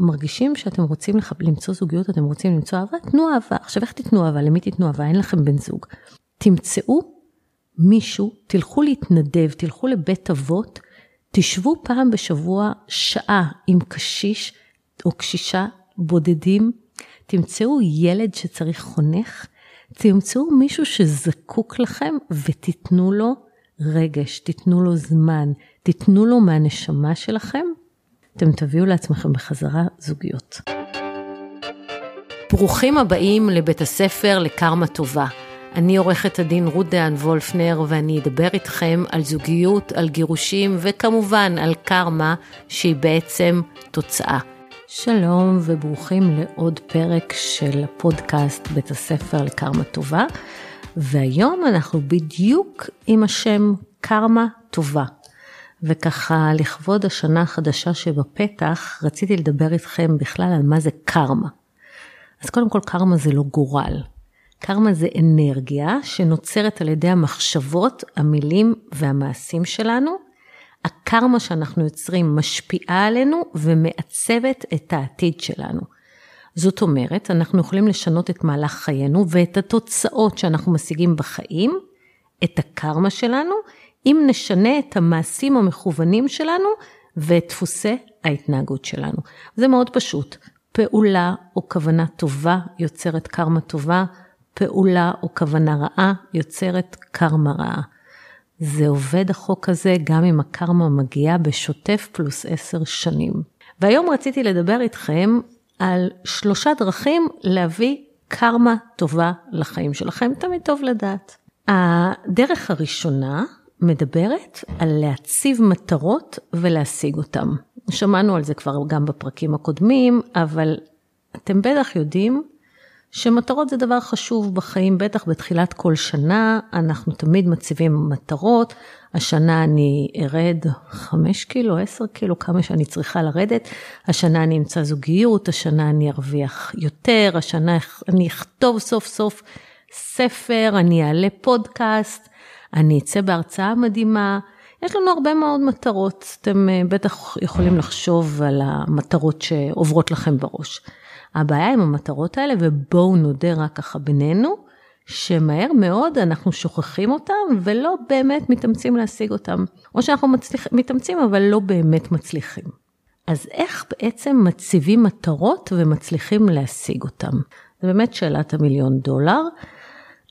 מרגישים שאתם רוצים לח... למצוא זוגיות, אתם רוצים למצוא אהבה, תנו אהבה. עכשיו איך תיתנו אהבה? למי תיתנו אהבה? אין לכם בן זוג. תמצאו מישהו, תלכו להתנדב, תלכו לבית אבות, תשבו פעם בשבוע שעה עם קשיש או קשישה בודדים, תמצאו ילד שצריך חונך, תמצאו מישהו שזקוק לכם ותיתנו לו רגש, תיתנו לו זמן, תיתנו לו מהנשמה שלכם, אתם תביאו לעצמכם בחזרה זוגיות. ברוכים הבאים לבית הספר לקרמה טובה. אני עורכת הדין רות דהן וולפנר ואני אדבר איתכם על זוגיות, על גירושים וכמובן על קרמה שהיא בעצם תוצאה. שלום וברוכים לעוד פרק של הפודקאסט בית הספר לקרמה טובה. והיום אנחנו בדיוק עם השם קרמה טובה. וככה לכבוד השנה החדשה שבפתח, רציתי לדבר איתכם בכלל על מה זה קרמה. אז קודם כל קרמה זה לא גורל. קרמה זה אנרגיה שנוצרת על ידי המחשבות, המילים והמעשים שלנו. הקרמה שאנחנו יוצרים משפיעה עלינו ומעצבת את העתיד שלנו. זאת אומרת, אנחנו יכולים לשנות את מהלך חיינו ואת התוצאות שאנחנו משיגים בחיים, את הקרמה שלנו, אם נשנה את המעשים המכוונים שלנו ואת דפוסי ההתנהגות שלנו. זה מאוד פשוט. פעולה או כוונה טובה יוצרת קרמה טובה, פעולה או כוונה רעה יוצרת קרמה רעה. זה עובד החוק הזה גם אם הקרמה מגיעה בשוטף פלוס עשר שנים. והיום רציתי לדבר איתכם על שלושה דרכים להביא קרמה טובה לחיים שלכם, תמיד טוב לדעת. הדרך הראשונה מדברת על להציב מטרות ולהשיג אותן. שמענו על זה כבר גם בפרקים הקודמים, אבל אתם בטח יודעים שמטרות זה דבר חשוב בחיים, בטח בתחילת כל שנה, אנחנו תמיד מציבים מטרות. השנה אני ארד 5 קילו, 10 קילו, כמה שאני צריכה לרדת. השנה אני אמצא זוגיות, השנה אני ארוויח יותר, השנה אני אכתוב סוף סוף ספר, אני אעלה פודקאסט, אני אצא בהרצאה מדהימה. יש לנו הרבה מאוד מטרות, אתם אה, בטח יכולים לחשוב על המטרות שעוברות לכם בראש. הבעיה עם המטרות האלה, ובואו נודה רק ככה בינינו, שמהר מאוד אנחנו שוכחים אותם ולא באמת מתאמצים להשיג אותם. או שאנחנו מצליח, מתאמצים אבל לא באמת מצליחים. אז איך בעצם מציבים מטרות ומצליחים להשיג אותם? זו באמת שאלת המיליון דולר.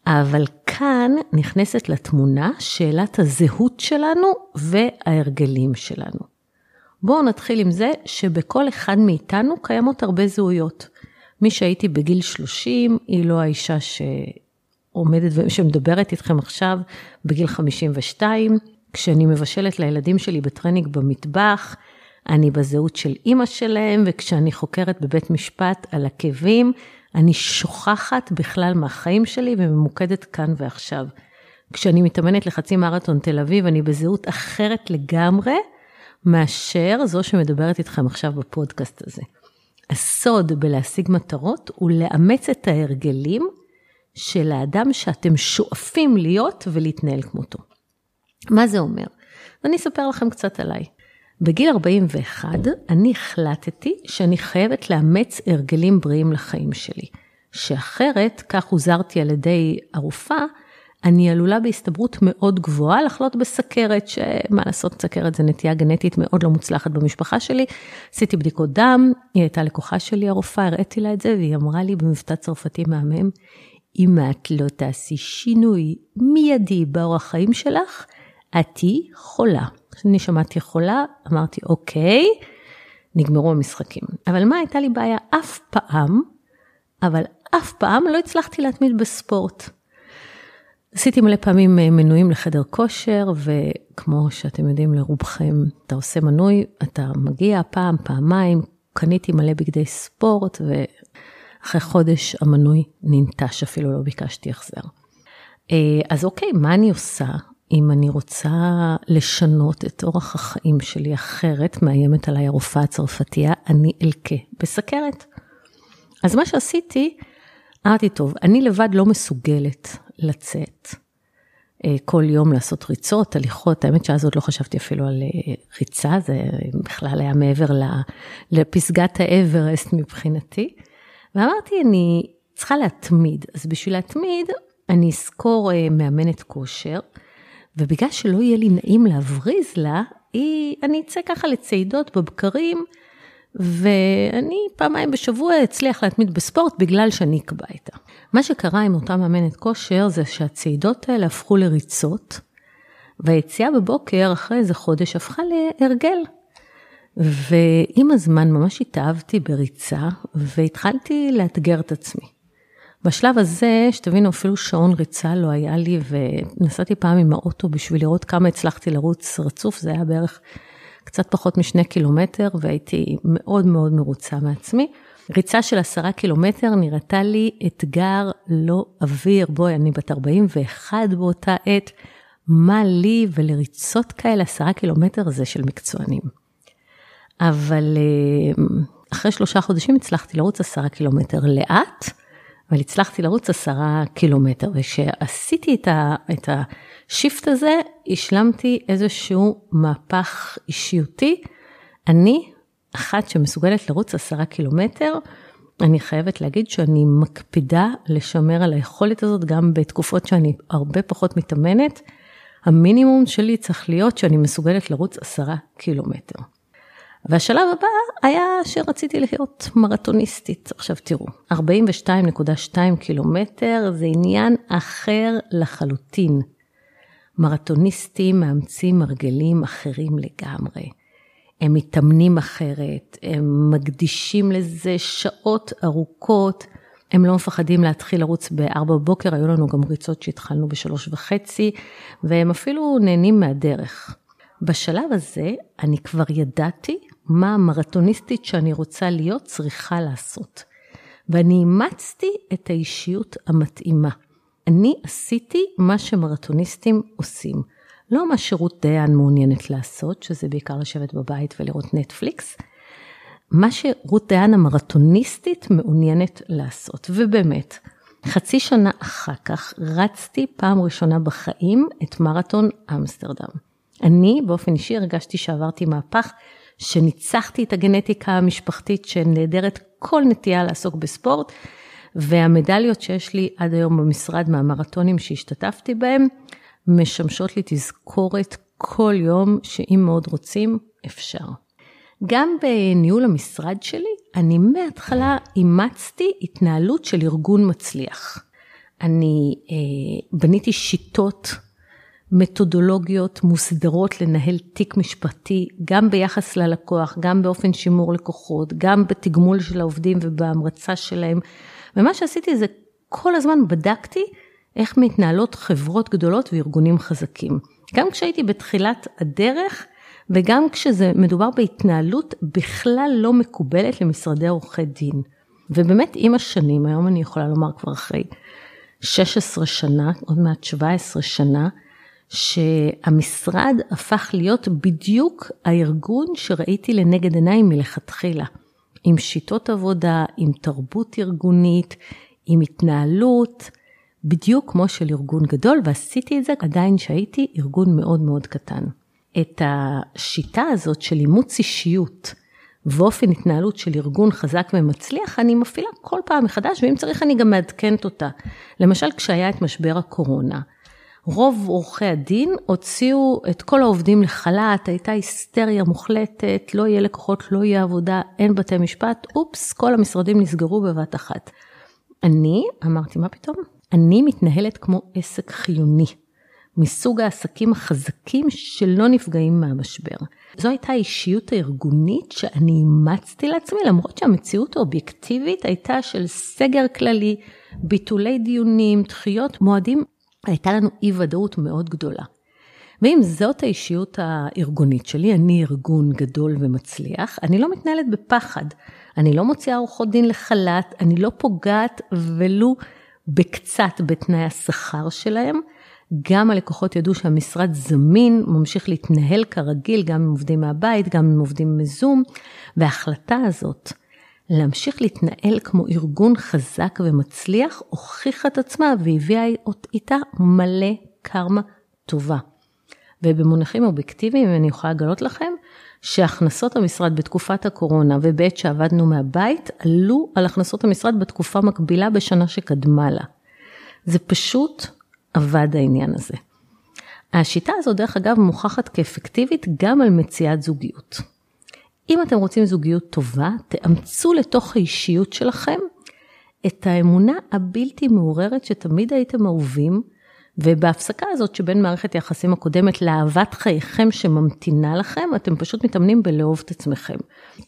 אבל כאן נכנסת לתמונה שאלת הזהות שלנו וההרגלים שלנו. בואו נתחיל עם זה שבכל אחד מאיתנו קיימות הרבה זהויות. מי שהייתי בגיל 30 היא לא האישה שעומדת, שמדברת איתכם עכשיו בגיל 52. כשאני מבשלת לילדים שלי בטרנינג במטבח, אני בזהות של אימא שלהם, וכשאני חוקרת בבית משפט על עקבים, אני שוכחת בכלל מהחיים שלי וממוקדת כאן ועכשיו. כשאני מתאמנת לחצי מרתון תל אביב, אני בזהות אחרת לגמרי מאשר זו שמדברת איתכם עכשיו בפודקאסט הזה. הסוד בלהשיג מטרות הוא לאמץ את ההרגלים של האדם שאתם שואפים להיות ולהתנהל כמותו. מה זה אומר? אני אספר לכם קצת עליי. בגיל 41 אני החלטתי שאני חייבת לאמץ הרגלים בריאים לחיים שלי, שאחרת, כך הוזרתי על ידי הרופאה, אני עלולה בהסתברות מאוד גבוהה לחלות בסכרת, שמה לעשות, סכרת זה נטייה גנטית מאוד לא מוצלחת במשפחה שלי. עשיתי בדיקות דם, היא הייתה לקוחה שלי הרופאה, הראיתי לה את זה, והיא אמרה לי במבטא צרפתי מהמם, אם את לא תעשי שינוי מיידי באורח חיים שלך, את תהיי חולה. כשאני שמעתי חולה, אמרתי, אוקיי, נגמרו המשחקים. אבל מה הייתה לי בעיה? אף פעם, אבל אף פעם לא הצלחתי להתמיד בספורט. עשיתי מלא פעמים אה, מנויים לחדר כושר, וכמו שאתם יודעים לרובכם, אתה עושה מנוי, אתה מגיע פעם, פעמיים, קניתי מלא בגדי ספורט, ואחרי חודש המנוי ננטש, אפילו לא ביקשתי החזר. אה, אז אוקיי, מה אני עושה? אם אני רוצה לשנות את אורח החיים שלי אחרת, מאיימת עליי הרופאה הצרפתייה, אני אלקה בסכרת. אז מה שעשיתי, אמרתי, טוב, אני לבד לא מסוגלת לצאת. אה, כל יום לעשות ריצות, הליכות, האמת שאז עוד לא חשבתי אפילו על אה, ריצה, זה בכלל היה מעבר לפסגת האברסט מבחינתי. ואמרתי, אני צריכה להתמיד, אז בשביל להתמיד, אני אזכור מאמנת כושר, ובגלל שלא יהיה לי נעים להבריז לה, היא, אני אצא ככה לצעידות בבקרים, ואני פעמיים בשבוע אצליח להתמיד בספורט בגלל שאני אקבע איתה. מה שקרה עם אותה מאמנת כושר זה שהצעידות האלה הפכו לריצות, והיציאה בבוקר אחרי איזה חודש הפכה להרגל. ועם הזמן ממש התאהבתי בריצה והתחלתי לאתגר את עצמי. בשלב הזה, שתבינו, אפילו שעון ריצה לא היה לי, ונסעתי פעם עם האוטו בשביל לראות כמה הצלחתי לרוץ רצוף, זה היה בערך קצת פחות משני קילומטר, והייתי מאוד מאוד מרוצה מעצמי. ריצה של עשרה קילומטר נראתה לי אתגר לא אוויר, בואי, אני בת 41 באותה עת, מה לי ולריצות כאלה עשרה קילומטר זה של מקצוענים. אבל אה, אחרי שלושה חודשים הצלחתי לרוץ עשרה קילומטר לאט, אבל הצלחתי לרוץ עשרה קילומטר, וכשעשיתי את, השיפט הזה, השלמתי איזשהו מהפך אישיותי. אני, אחת שמסוגלת לרוץ עשרה קילומטר, אני חייבת להגיד שאני מקפידה לשמר על היכולת הזאת גם בתקופות שאני הרבה פחות מתאמנת. המינימום שלי צריך להיות שאני מסוגלת לרוץ עשרה קילומטר. והשלב הבא היה שרציתי להיות מרתוניסטית. עכשיו תראו, 42.2 קילומטר זה עניין אחר לחלוטין. מרתוניסטים מאמצים מרגלים אחרים לגמרי. הם מתאמנים אחרת, הם מקדישים לזה שעות ארוכות, הם לא מפחדים להתחיל לרוץ ב-4 בבוקר, היו לנו גם ריצות שהתחלנו ב-3 וחצי, והם אפילו נהנים מהדרך. בשלב הזה אני כבר ידעתי מה המרתוניסטית שאני רוצה להיות צריכה לעשות. ואני אימצתי את האישיות המתאימה. אני עשיתי מה שמרתוניסטים עושים. לא מה שרות דיין מעוניינת לעשות, שזה בעיקר לשבת בבית ולראות נטפליקס, מה שרות דיין המרתוניסטית מעוניינת לעשות. ובאמת, חצי שנה אחר כך רצתי פעם ראשונה בחיים את מרתון אמסטרדם. אני באופן אישי הרגשתי שעברתי מהפך שניצחתי את הגנטיקה המשפחתית שנעדרת כל נטייה לעסוק בספורט, והמדליות שיש לי עד היום במשרד מהמרתונים שהשתתפתי בהם, משמשות לי תזכורת כל יום שאם מאוד רוצים, אפשר. גם בניהול המשרד שלי, אני מההתחלה אימצתי התנהלות של ארגון מצליח. אני אה, בניתי שיטות מתודולוגיות מוסדרות לנהל תיק משפטי, גם ביחס ללקוח, גם באופן שימור לקוחות, גם בתגמול של העובדים ובהמרצה שלהם. ומה שעשיתי זה כל הזמן בדקתי איך מתנהלות חברות גדולות וארגונים חזקים. גם כשהייתי בתחילת הדרך וגם כשזה מדובר בהתנהלות בכלל לא מקובלת למשרדי עורכי דין. ובאמת עם השנים, היום אני יכולה לומר כבר אחרי 16 שנה, עוד מעט 17 שנה, שהמשרד הפך להיות בדיוק הארגון שראיתי לנגד עיניי מלכתחילה. עם שיטות עבודה, עם תרבות ארגונית, עם התנהלות, בדיוק כמו של ארגון גדול, ועשיתי את זה עדיין שהייתי ארגון מאוד מאוד קטן. את השיטה הזאת של אימוץ אישיות ואופן התנהלות של ארגון חזק ומצליח, אני מפעילה כל פעם מחדש, ואם צריך אני גם מעדכנת אותה. למשל, כשהיה את משבר הקורונה, רוב עורכי הדין הוציאו את כל העובדים לחל"ת, הייתה היסטריה מוחלטת, לא יהיה לקוחות, לא יהיה עבודה, אין בתי משפט, אופס, כל המשרדים נסגרו בבת אחת. אני אמרתי, מה פתאום? אני מתנהלת כמו עסק חיוני, מסוג העסקים החזקים שלא נפגעים מהמשבר. זו הייתה האישיות הארגונית שאני אימצתי לעצמי, למרות שהמציאות האובייקטיבית הייתה של סגר כללי, ביטולי דיונים, דחיות מועדים הייתה לנו אי ודאות מאוד גדולה. ואם זאת האישיות הארגונית שלי, אני ארגון גדול ומצליח, אני לא מתנהלת בפחד. אני לא מוציאה עורכות דין לחל"ת, אני לא פוגעת ולו בקצת בתנאי השכר שלהם. גם הלקוחות ידעו שהמשרד זמין, ממשיך להתנהל כרגיל, גם אם עובדים מהבית, גם אם עובדים מזום, וההחלטה הזאת להמשיך להתנהל כמו ארגון חזק ומצליח, הוכיחה את עצמה והביאה איתה מלא קרמה טובה. ובמונחים אובייקטיביים אני יכולה לגלות לכם שהכנסות המשרד בתקופת הקורונה ובעת שעבדנו מהבית עלו על הכנסות המשרד בתקופה מקבילה בשנה שקדמה לה. זה פשוט עבד העניין הזה. השיטה הזו דרך אגב מוכחת כאפקטיבית גם על מציאת זוגיות. אם אתם רוצים זוגיות טובה, תאמצו לתוך האישיות שלכם את האמונה הבלתי מעוררת שתמיד הייתם אהובים, ובהפסקה הזאת שבין מערכת היחסים הקודמת לאהבת חייכם שממתינה לכם, אתם פשוט מתאמנים בלאהוב את עצמכם.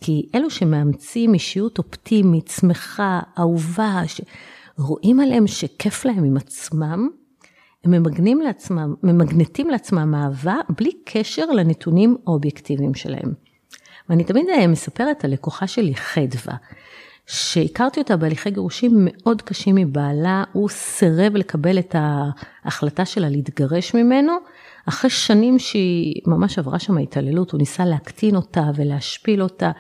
כי אלו שמאמצים אישיות אופטימית, שמחה, אהובה, שרואים עליהם שכיף להם עם עצמם, הם ממגנים לעצמם, ממגנטים לעצמם אהבה בלי קשר לנתונים האובייקטיביים שלהם. ואני תמיד אה, מספרת על לקוחה שלי, חדווה, שהכרתי אותה בהליכי גירושים מאוד קשים מבעלה, הוא סירב לקבל את ההחלטה שלה להתגרש ממנו, אחרי שנים שהיא ממש עברה שם התעללות, הוא ניסה להקטין אותה ולהשפיל אותה.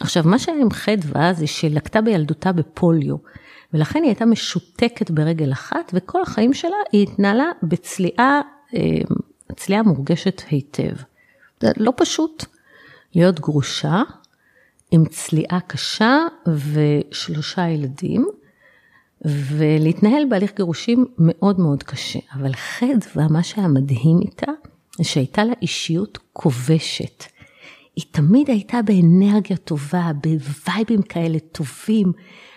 עכשיו, מה שהיה עם חדווה זה שהיא לקטה בילדותה בפוליו, ולכן היא הייתה משותקת ברגל אחת, וכל החיים שלה היא התנהלה בצליעה, אה, צליעה מורגשת היטב. זה לא פשוט להיות גרושה עם צליעה קשה ושלושה ילדים, ולהתנהל בהליך גירושים מאוד מאוד קשה. אבל חדווה, מה שהיה מדהים איתה, זה שהייתה לה אישיות כובשת. היא תמיד הייתה באנרגיה טובה, בווייבים כאלה טובים.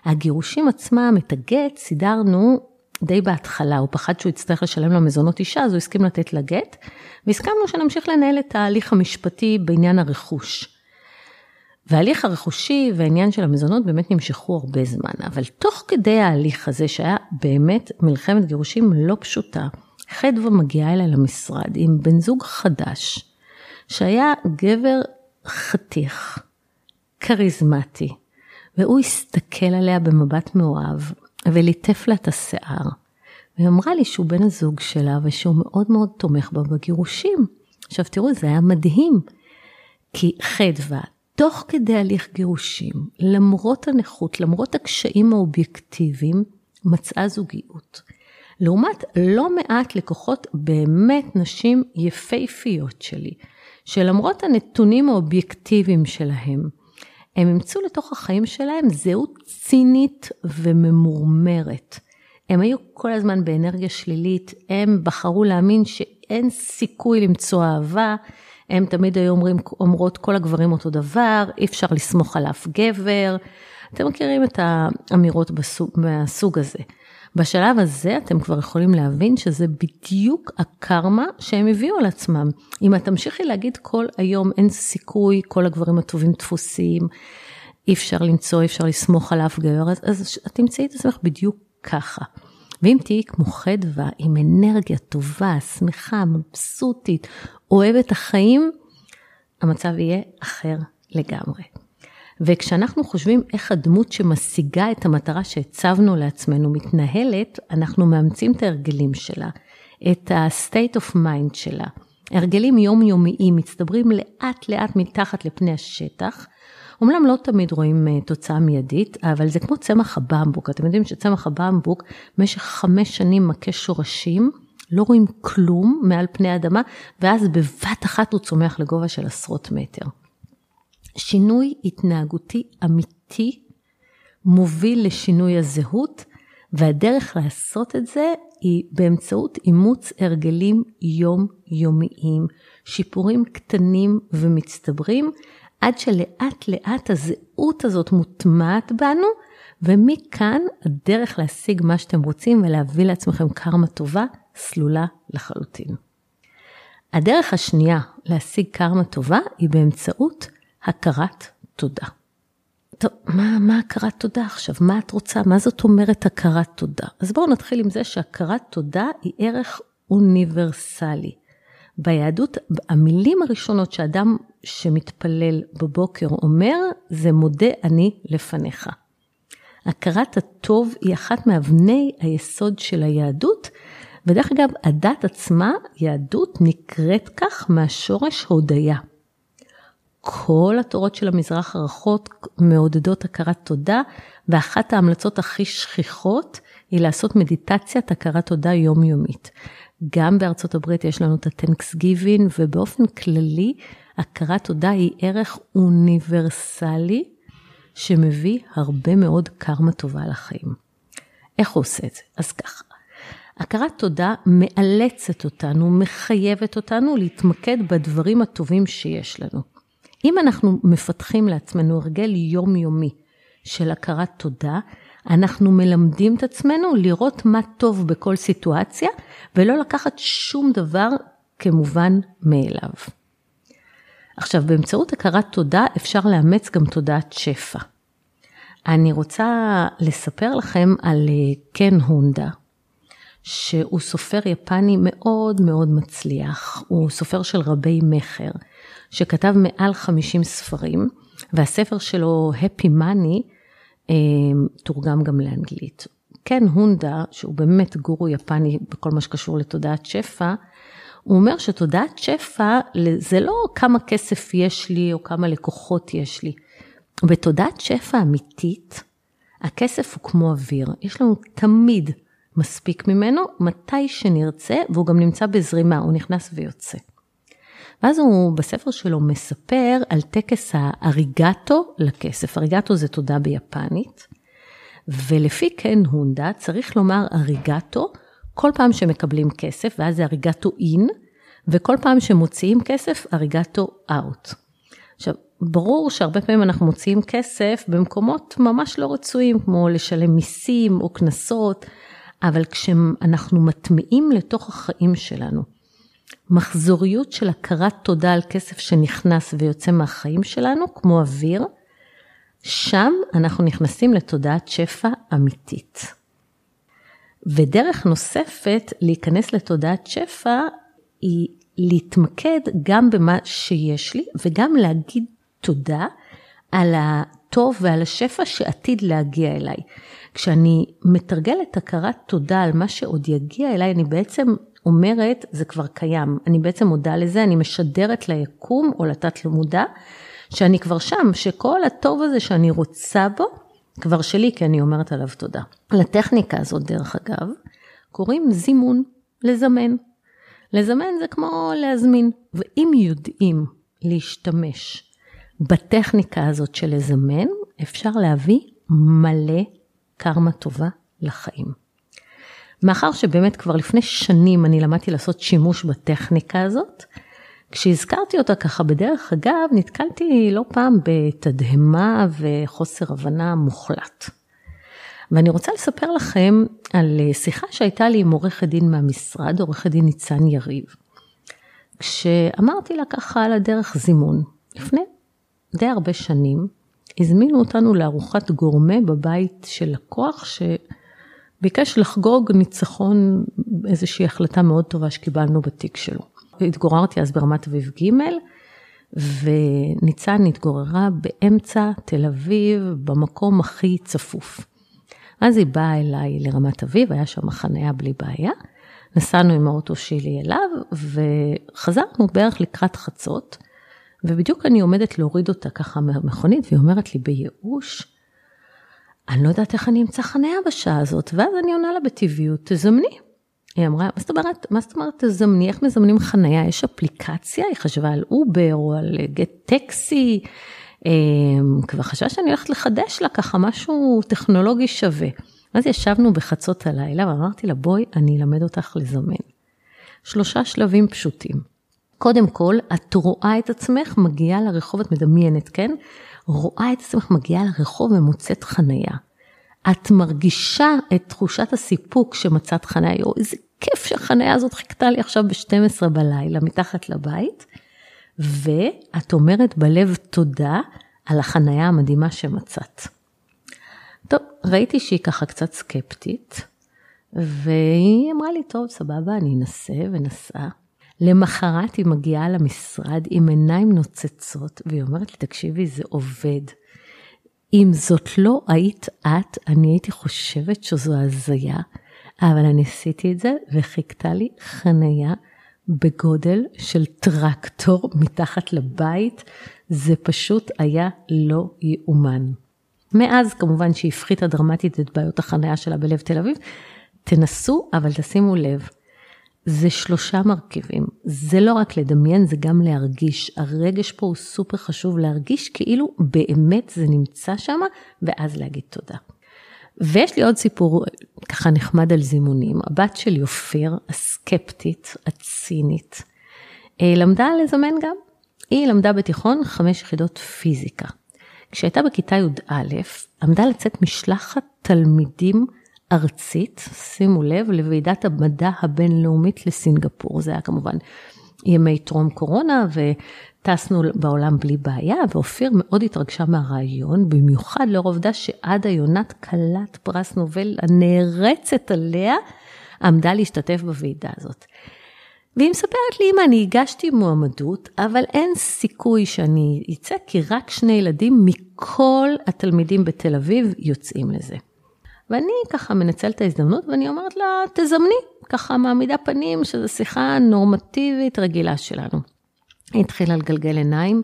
הגירושים עצמם, את הגט, סידרנו די בהתחלה, הוא פחד שהוא יצטרך לשלם לו מזונות אישה, אז הוא הסכים לתת לה גט, והסכמנו שנמשיך לנהל את ההליך המשפטי בעניין הרכוש. וההליך הרכושי והעניין של המזונות באמת נמשכו הרבה זמן, אבל תוך כדי ההליך הזה, שהיה באמת מלחמת גירושים לא פשוטה, חדווה מגיעה אליי למשרד עם בן זוג חדש, שהיה גבר חתיך, כריזמטי, והוא הסתכל עליה במבט מאוהב, וליטף לה את השיער. והיא אמרה לי שהוא בן הזוג שלה ושהוא מאוד מאוד תומך בה בגירושים. עכשיו תראו, זה היה מדהים, כי חדווה, תוך כדי הליך גירושים, למרות הנכות, למרות הקשיים האובייקטיביים, מצאה זוגיות. לעומת לא מעט לקוחות באמת נשים יפהפיות שלי, שלמרות הנתונים האובייקטיביים שלהם, הם אימצו לתוך החיים שלהם זהות צינית וממורמרת. הם היו כל הזמן באנרגיה שלילית, הם בחרו להאמין שאין סיכוי למצוא אהבה, הם תמיד היו אומרים, אומרות כל הגברים אותו דבר, אי אפשר לסמוך על אף גבר. אתם מכירים את האמירות בסוג, מהסוג הזה. בשלב הזה אתם כבר יכולים להבין שזה בדיוק הקרמה שהם הביאו על עצמם. אם את תמשיכי להגיד כל היום אין סיכוי, כל הגברים הטובים דפוסים, אי אפשר למצוא, אי אפשר לסמוך על אף גבר, אז, אז את תמצאי את עצמך בדיוק ככה. ואם תהיי כמו חדווה, עם אנרגיה טובה, שמחה, מבסוטית, אוהבת החיים, המצב יהיה אחר לגמרי. וכשאנחנו חושבים איך הדמות שמשיגה את המטרה שהצבנו לעצמנו מתנהלת, אנחנו מאמצים את ההרגלים שלה, את ה-state of mind שלה. הרגלים יומיומיים מצטברים לאט לאט מתחת לפני השטח. אומנם לא תמיד רואים אה, תוצאה מיידית, אבל זה כמו צמח הבמבוק. אתם יודעים שצמח הבמבוק במשך חמש שנים מכה שורשים, לא רואים כלום מעל פני האדמה, ואז בבת אחת הוא צומח לגובה של עשרות מטר. שינוי התנהגותי אמיתי מוביל לשינוי הזהות, והדרך לעשות את זה היא באמצעות אימוץ הרגלים יומיומיים, שיפורים קטנים ומצטברים, עד שלאט לאט הזהות הזאת מוטמעת בנו, ומכאן הדרך להשיג מה שאתם רוצים ולהביא לעצמכם קרמה טובה, סלולה לחלוטין. הדרך השנייה להשיג קרמה טובה היא באמצעות הכרת תודה. טוב, מה, מה הכרת תודה עכשיו? מה את רוצה? מה זאת אומרת הכרת תודה? אז בואו נתחיל עם זה שהכרת תודה היא ערך אוניברסלי. ביהדות, המילים הראשונות שאדם שמתפלל בבוקר אומר, זה מודה אני לפניך. הכרת הטוב היא אחת מאבני היסוד של היהדות, ודרך אגב, הדת עצמה, יהדות, נקראת כך מהשורש הודיה. כל התורות של המזרח הרחוק מעודדות הכרת תודה, ואחת ההמלצות הכי שכיחות היא לעשות מדיטציית הכרת תודה יומיומית. גם בארצות הברית יש לנו את ה-Thanks Giving, ובאופן כללי, הכרת תודה היא ערך אוניברסלי שמביא הרבה מאוד קרמה טובה לחיים. איך הוא עושה את זה? אז ככה, הכרת תודה מאלצת אותנו, מחייבת אותנו להתמקד בדברים הטובים שיש לנו. אם אנחנו מפתחים לעצמנו הרגל יומיומי של הכרת תודה, אנחנו מלמדים את עצמנו לראות מה טוב בכל סיטואציה, ולא לקחת שום דבר כמובן מאליו. עכשיו, באמצעות הכרת תודה אפשר לאמץ גם תודעת שפע. אני רוצה לספר לכם על אה, קן הונדה, שהוא סופר יפני מאוד מאוד מצליח, הוא סופר של רבי מכר, שכתב מעל 50 ספרים, והספר שלו, Happy Money, אה, תורגם גם לאנגלית. כן, הונדה, שהוא באמת גורו יפני בכל מה שקשור לתודעת שפע, הוא אומר שתודעת שפע זה לא כמה כסף יש לי או כמה לקוחות יש לי. בתודעת שפע אמיתית, הכסף הוא כמו אוויר, יש לנו תמיד מספיק ממנו, מתי שנרצה, והוא גם נמצא בזרימה, הוא נכנס ויוצא. ואז הוא בספר שלו מספר על טקס האריגטו לכסף. אריגטו זה תודה ביפנית, ולפי קן הונדה צריך לומר אריגטו כל פעם שמקבלים כסף, ואז זה אריגטו אין, וכל פעם שמוציאים כסף, אריגטו אאוט. עכשיו, ברור שהרבה פעמים אנחנו מוציאים כסף במקומות ממש לא רצויים, כמו לשלם מיסים או קנסות, אבל כשאנחנו מטמיעים לתוך החיים שלנו מחזוריות של הכרת תודה על כסף שנכנס ויוצא מהחיים שלנו, כמו אוויר, שם אנחנו נכנסים לתודעת שפע אמיתית. ודרך נוספת להיכנס לתודעת שפע היא להתמקד גם במה שיש לי וגם להגיד תודה על הטוב ועל השפע שעתיד להגיע אליי. כשאני מתרגלת הכרת תודה על מה שעוד יגיע אליי, אני בעצם אומרת, זה כבר קיים. אני בעצם מודה לזה, אני משדרת ליקום או לתת למודע, שאני כבר שם, שכל הטוב הזה שאני רוצה בו, כבר שלי, כי אני אומרת עליו תודה. לטכניקה הזאת, דרך אגב, קוראים זימון, לזמן. לזמן זה כמו להזמין, ואם יודעים להשתמש בטכניקה הזאת של לזמן, אפשר להביא מלא קרמה טובה לחיים. מאחר שבאמת כבר לפני שנים אני למדתי לעשות שימוש בטכניקה הזאת, כשהזכרתי אותה ככה בדרך אגב, נתקלתי לא פעם בתדהמה וחוסר הבנה מוחלט. ואני רוצה לספר לכם על שיחה שהייתה לי עם עורכת דין מהמשרד, עורכת דין ניצן יריב. כשאמרתי לה ככה על הדרך זימון, לפני די הרבה שנים, הזמינו אותנו לארוחת גורמה בבית של לקוח שביקש לחגוג ניצחון, איזושהי החלטה מאוד טובה שקיבלנו בתיק שלו. התגוררתי אז ברמת אביב ג', וניצן התגוררה באמצע תל אביב, במקום הכי צפוף. אז היא באה אליי לרמת אביב, היה שם חניה בלי בעיה. נסענו עם האוטו שלי אליו, וחזרנו בערך לקראת חצות. ובדיוק אני עומדת להוריד אותה ככה מהמכונית, והיא אומרת לי בייאוש, אני לא יודעת איך אני אמצא חניה בשעה הזאת, ואז אני עונה לה בטבעיות, תזמני. היא אמרה, מה זאת אומרת, מה זאת אומרת תזמני, איך מזמנים חניה? יש אפליקציה? היא חשבה על אובר או על גט טקסי, אמ, כבר חשבה שאני הולכת לחדש לה ככה משהו טכנולוגי שווה. אז ישבנו בחצות הלילה ואמרתי לה, בואי, אני אלמד אותך לזמן. שלושה שלבים פשוטים. קודם כל, את רואה את עצמך מגיעה לרחוב, את מדמיינת, כן? רואה את עצמך מגיעה לרחוב ומוצאת חנייה. את מרגישה את תחושת הסיפוק שמצאת חניה, יו, איזה כיף שהחניה הזאת חיכתה לי עכשיו ב-12 בלילה מתחת לבית, ואת אומרת בלב תודה על החניה המדהימה שמצאת. טוב, ראיתי שהיא ככה קצת סקפטית, והיא אמרה לי, טוב, סבבה, אני אנסה ונסעה. למחרת היא מגיעה למשרד עם עיניים נוצצות, והיא אומרת לי, תקשיבי, זה עובד. אם זאת לא היית את, אני הייתי חושבת שזו הזיה, אבל אני עשיתי את זה וחיכתה לי חניה בגודל של טרקטור מתחת לבית, זה פשוט היה לא יאומן. מאז כמובן שהיא הפחיתה דרמטית את בעיות החניה שלה בלב תל אביב, תנסו אבל תשימו לב, זה שלושה מרכיבים. זה לא רק לדמיין, זה גם להרגיש. הרגש פה הוא סופר חשוב להרגיש כאילו באמת זה נמצא שם, ואז להגיד תודה. ויש לי עוד סיפור ככה נחמד על זימונים. הבת שלי אופיר, הסקפטית, הצינית, אה, למדה לזמן גם. היא למדה בתיכון חמש יחידות פיזיקה. כשהייתה בכיתה י"א, עמדה לצאת משלחת תלמידים ארצית, שימו לב, לוועידת המדע הבינלאומית לסינגפור. זה היה כמובן ימי טרום קורונה, וטסנו בעולם בלי בעיה, ואופיר מאוד התרגשה מהרעיון, במיוחד לאור העובדה שעדה יונת כלת פרס נובל הנערצת עליה, עמדה להשתתף בוועידה הזאת. והיא מספרת לי, אמא, אני הגשתי מועמדות, אבל אין סיכוי שאני אצא, כי רק שני ילדים מכל התלמידים בתל אביב יוצאים לזה. ואני ככה מנצלת את ההזדמנות ואני אומרת לה, תזמני, ככה מעמידה פנים שזו שיחה נורמטיבית רגילה שלנו. היא התחילה לגלגל עיניים,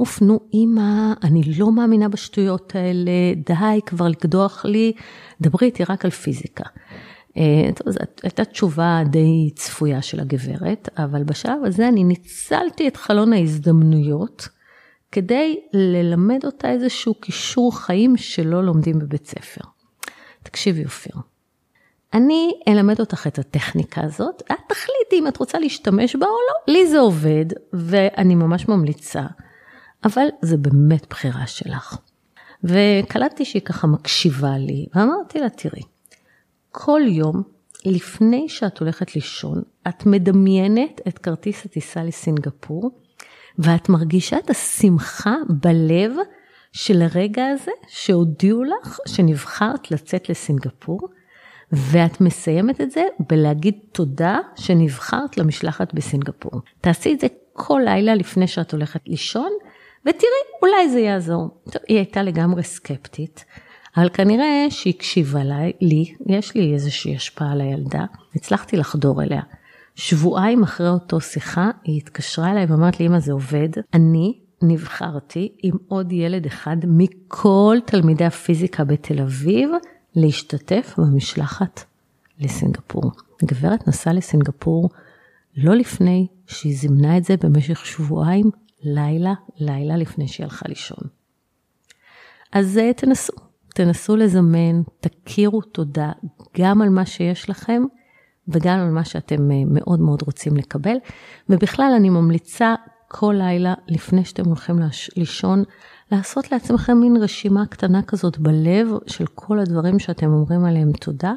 אוף, נו אמא, אני לא מאמינה בשטויות האלה, די כבר לקדוח לי, דברי איתי רק על פיזיקה. אה, טוב, זו הייתה תשובה די צפויה של הגברת, אבל בשלב הזה אני ניצלתי את חלון ההזדמנויות כדי ללמד אותה איזשהו כישור חיים שלא לומדים בבית ספר. תקשיבי אופיר, אני אלמד אותך את הטכניקה הזאת, את תחליטי אם את רוצה להשתמש בה או לא. לי זה עובד, ואני ממש ממליצה, אבל זה באמת בחירה שלך. וקלטתי שהיא ככה מקשיבה לי, ואמרתי לה, תראי, כל יום לפני שאת הולכת לישון, את מדמיינת את כרטיס הטיסה לסינגפור, ואת מרגישה את השמחה בלב של הרגע הזה שהודיעו לך שנבחרת לצאת לסינגפור, ואת מסיימת את זה בלהגיד תודה שנבחרת למשלחת בסינגפור. תעשי את זה כל לילה לפני שאת הולכת לישון, ותראי, אולי זה יעזור. טוב, היא הייתה לגמרי סקפטית, אבל כנראה שהיא הקשיבה לי, לי, יש לי איזושהי השפעה על הילדה, הצלחתי לחדור אליה. שבועיים אחרי אותו שיחה, היא התקשרה אליי ואמרת לי, אמא זה עובד, אני נבחרתי עם עוד ילד אחד מכל תלמידי הפיזיקה בתל אביב להשתתף במשלחת לסינגפור. הגברת נסעה לסינגפור לא לפני שהיא זימנה את זה במשך שבועיים, לילה, לילה לפני שהיא הלכה לישון. אז אה, תנסו, תנסו לזמן, תכירו תודה גם על מה שיש לכם וגם על מה שאתם אה, מאוד מאוד רוצים לקבל. ובכלל אני ממליצה כל לילה לפני שאתם הולכים לישון, לעשות לעצמכם מין רשימה קטנה כזאת בלב של כל הדברים שאתם אומרים עליהם תודה.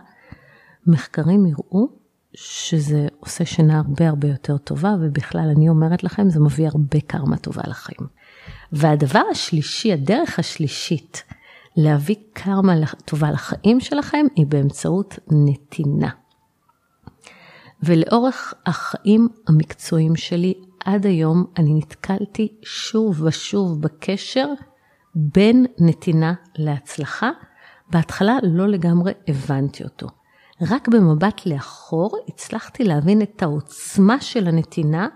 מחקרים יראו שזה עושה שינה הרבה הרבה יותר טובה, ובכלל אני אומרת לכם, זה מביא הרבה קרמה טובה לחיים. והדבר השלישי, הדרך השלישית להביא קרמה טובה לחיים שלכם, היא באמצעות נתינה. ולאורך החיים המקצועיים שלי, עד היום אני נתקלתי שוב ושוב בקשר בין נתינה להצלחה. בהתחלה לא לגמרי הבנתי אותו. רק במבט לאחור הצלחתי להבין את העוצמה של הנתינה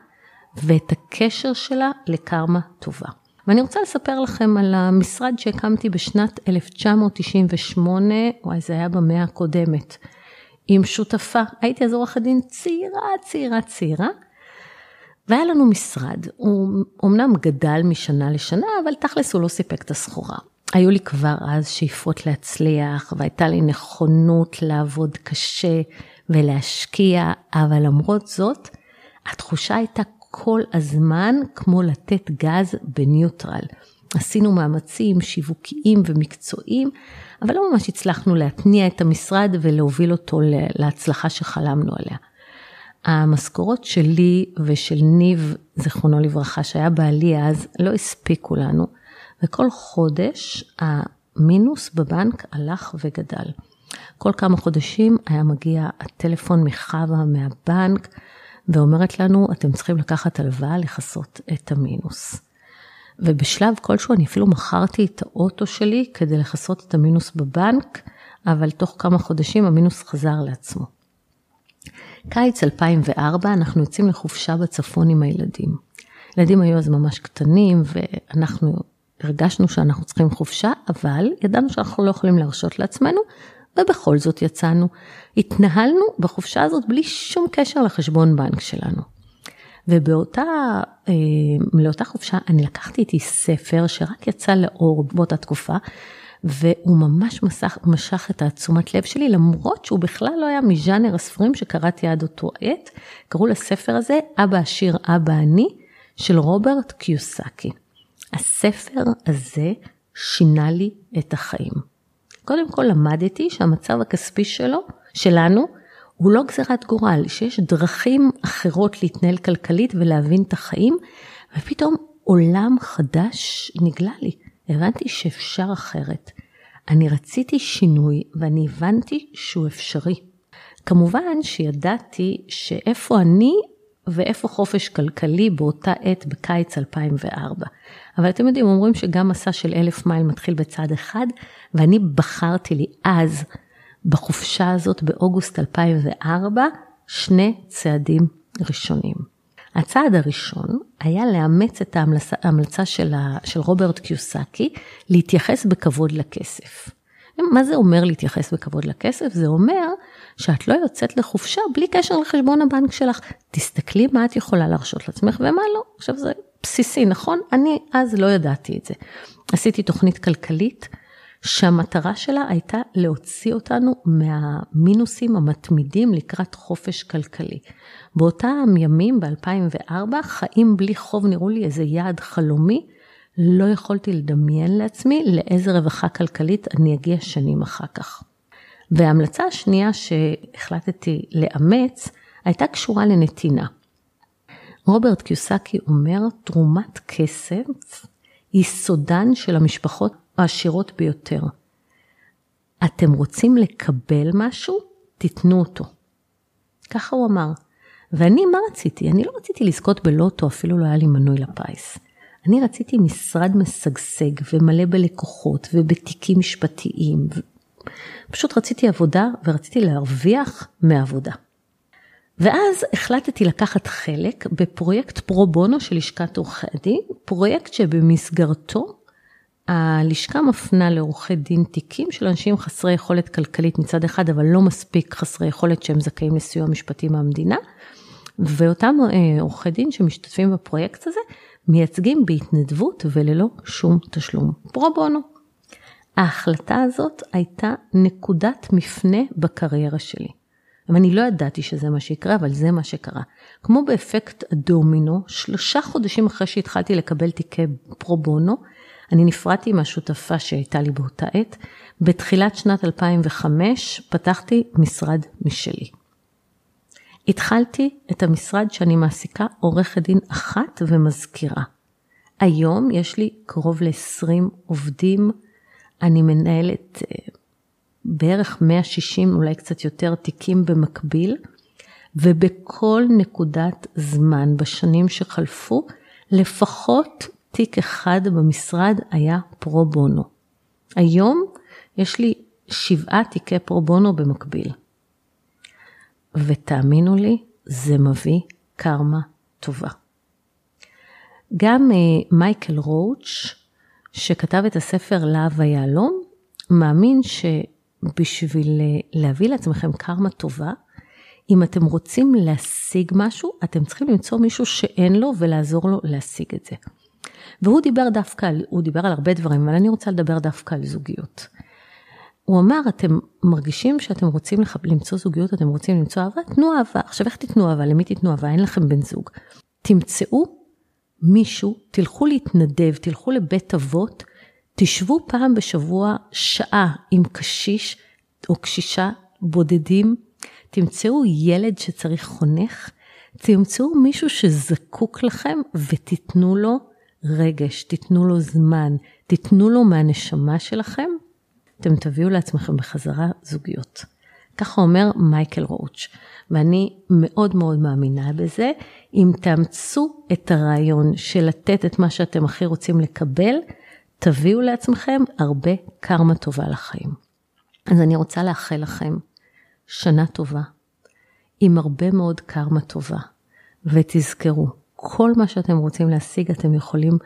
ואת הקשר שלה לקרמה טובה. ואני רוצה לספר לכם על המשרד שהקמתי בשנת 1998, וואי זה היה במאה הקודמת, עם שותפה, הייתי אז עורכת דין צעירה, צעירה, צעירה, והיה לנו משרד, הוא אמנם גדל משנה לשנה, אבל תכלס הוא לא סיפק את הסחורה. היו לי כבר אז שאיפות להצליח, והייתה לי נכונות לעבוד קשה ולהשקיע, אבל למרות זאת, התחושה הייתה כל הזמן כמו לתת גז בניוטרל. עשינו מאמצים שיווקיים ומקצועיים, אבל לא ממש הצלחנו להתניע את המשרד ולהוביל אותו להצלחה שחלמנו עליה. המשכורות שלי ושל ניב, זיכרונו לברכה, שהיה בעלי אז, לא הספיקו לנו, וכל חודש המינוס בבנק הלך וגדל. כל כמה חודשים היה מגיע הטלפון מחווה מהבנק, ואומרת לנו, אתם צריכים לקחת הלוואה לכסות את המינוס. ובשלב כלשהו אני אפילו מכרתי את האוטו שלי כדי לכסות את המינוס בבנק, אבל תוך כמה חודשים המינוס חזר לעצמו. קיץ 2004, אנחנו יוצאים לחופשה בצפון עם הילדים. ילדים היו אז ממש קטנים, ואנחנו הרגשנו שאנחנו צריכים חופשה, אבל ידענו שאנחנו לא יכולים להרשות לעצמנו, ובכל זאת יצאנו. התנהלנו בחופשה הזאת בלי שום קשר לחשבון בנק שלנו. ובאותה אה, לאותה חופשה אני לקחתי איתי ספר שרק יצא לאור באותה תקופה, והוא ממש מסך, משך את התשומת לב שלי, למרות שהוא בכלל לא היה מז'אנר הספרים שקראתי עד אותו עת. קראו לספר הזה אבא עשיר אבא אני של רוברט קיוסקי. הספר הזה שינה לי את החיים. קודם כל למדתי שהמצב הכספי שלו, שלנו, הוא לא גזירת גורל, שיש דרכים אחרות להתנהל כלכלית ולהבין את החיים, ופתאום עולם חדש נגלה לי. הבנתי שאפשר אחרת. אני רציתי שינוי ואני הבנתי שהוא אפשרי. כמובן שידעתי שאיפה אני ואיפה חופש כלכלי באותה עת בקיץ 2004. אבל אתם יודעים, אומרים שגם מסע של אלף מייל מתחיל בצעד אחד, ואני בחרתי לי אז, בחופשה הזאת באוגוסט 2004, שני צעדים ראשונים. הצעד הראשון היה לאמץ את ההמלצה, ההמלצה של, ה, של רוברט קיוסקי, להתייחס בכבוד לכסף. מה זה אומר להתייחס בכבוד לכסף? זה אומר שאת לא יוצאת לחופשה בלי קשר לחשבון הבנק שלך. תסתכלי מה את יכולה להרשות לעצמך ומה לא. עכשיו זה בסיסי, נכון? אני אז לא ידעתי את זה. עשיתי תוכנית כלכלית שהמטרה שלה הייתה להוציא אותנו מהמינוסים המתמידים לקראת חופש כלכלי. באותם ימים, ב-2004, חיים בלי חוב נראו לי איזה יעד חלומי. לא יכולתי לדמיין לעצמי לאיזה רווחה כלכלית אני אגיע שנים אחר כך. וההמלצה השנייה שהחלטתי לאמץ הייתה קשורה לנתינה. רוברט קיוסקי אומר, תרומת כסף היא סודן של המשפחות העשירות ביותר. אתם רוצים לקבל משהו? תיתנו אותו. ככה הוא אמר. ואני, מה רציתי? אני לא רציתי לזכות בלוטו, אפילו לא היה לי מנוי לפיס. אני רציתי משרד משגשג ומלא בלקוחות ובתיקים משפטיים. פשוט רציתי עבודה ורציתי להרוויח מעבודה. ואז החלטתי לקחת חלק בפרויקט פרו בונו של לשכת עורכי הדין, פרויקט שבמסגרתו הלשכה מפנה לעורכי דין תיקים של אנשים חסרי יכולת כלכלית מצד אחד, אבל לא מספיק חסרי יכולת שהם זכאים לסיוע משפטי מהמדינה. ואותם אה, עורכי דין שמשתתפים בפרויקט הזה, מייצגים בהתנדבות וללא שום תשלום. פרו בונו. ההחלטה הזאת הייתה נקודת מפנה בקריירה שלי. ואני לא ידעתי שזה מה שיקרה, אבל זה מה שקרה. כמו באפקט הדומינו, שלושה חודשים אחרי שהתחלתי לקבל תיקי פרו בונו, אני נפרדתי מהשותפה שהייתה לי באותה עת. בתחילת שנת 2005 פתחתי משרד משלי. התחלתי את המשרד שאני מעסיקה עורכת דין אחת ומזכירה. היום יש לי קרוב ל-20 עובדים, אני מנהלת אה, בערך 160, אולי קצת יותר, תיקים במקביל, ובכל נקודת זמן בשנים שחלפו, לפחות תיק אחד במשרד היה פרו בונו. היום יש לי שבעה תיקי פרו בונו במקביל. ותאמינו לי, זה מביא קרמה טובה. גם uh, מייקל רואוץ', שכתב את הספר להב היהלום, מאמין שבשביל uh, להביא לעצמכם קרמה טובה, אם אתם רוצים להשיג משהו, אתם צריכים למצוא מישהו שאין לו ולעזור לו להשיג את זה. והוא דיבר דווקא על, הוא דיבר על הרבה דברים, אבל אני רוצה לדבר דווקא על זוגיות. הוא אמר, אתם מרגישים שאתם רוצים לח... למצוא זוגיות, אתם רוצים למצוא אהבה, תנו אהבה. עכשיו איך תיתנו אהבה? למי תיתנו אהבה? אין לכם בן זוג. תמצאו מישהו, תלכו להתנדב, תלכו לבית אבות, תשבו פעם בשבוע שעה עם קשיש או קשישה בודדים, תמצאו ילד שצריך חונך, תמצאו מישהו שזקוק לכם ותיתנו לו רגש, תיתנו לו זמן, תיתנו לו מהנשמה שלכם, אתם תביאו לעצמכם בחזרה זוגיות. ככה אומר מייקל רואוץ', ואני מאוד מאוד מאמינה בזה. אם תאמצו את הרעיון של לתת את מה שאתם הכי רוצים לקבל, תביאו לעצמכם הרבה קרמה טובה לחיים. אז אני רוצה לאחל לכם שנה טובה, עם הרבה מאוד קרמה טובה, ותזכרו, כל מה שאתם רוצים להשיג, אתם יכולים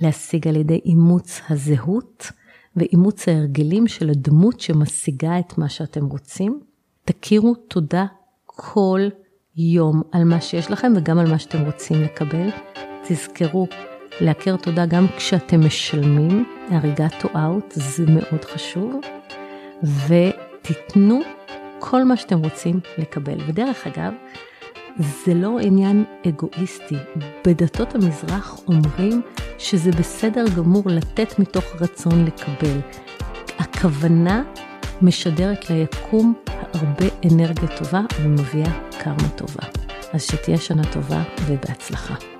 להשיג על ידי אימוץ הזהות ואימוץ ההרגלים של הדמות שמשיגה את מה שאתם רוצים. תכירו תודה כל יום על מה שיש לכם וגם על מה שאתם רוצים לקבל. תזכרו להכיר תודה גם כשאתם משלמים, to out, זה מאוד חשוב. ותיתנו כל מה שאתם רוצים לקבל. ודרך אגב, זה לא עניין אגואיסטי. בדתות המזרח אומרים שזה בסדר גמור לתת מתוך רצון לקבל. הכוונה משדרת ליקום הרבה אנרגיה טובה ומביאה קרמה טובה. אז שתהיה שנה טובה ובהצלחה.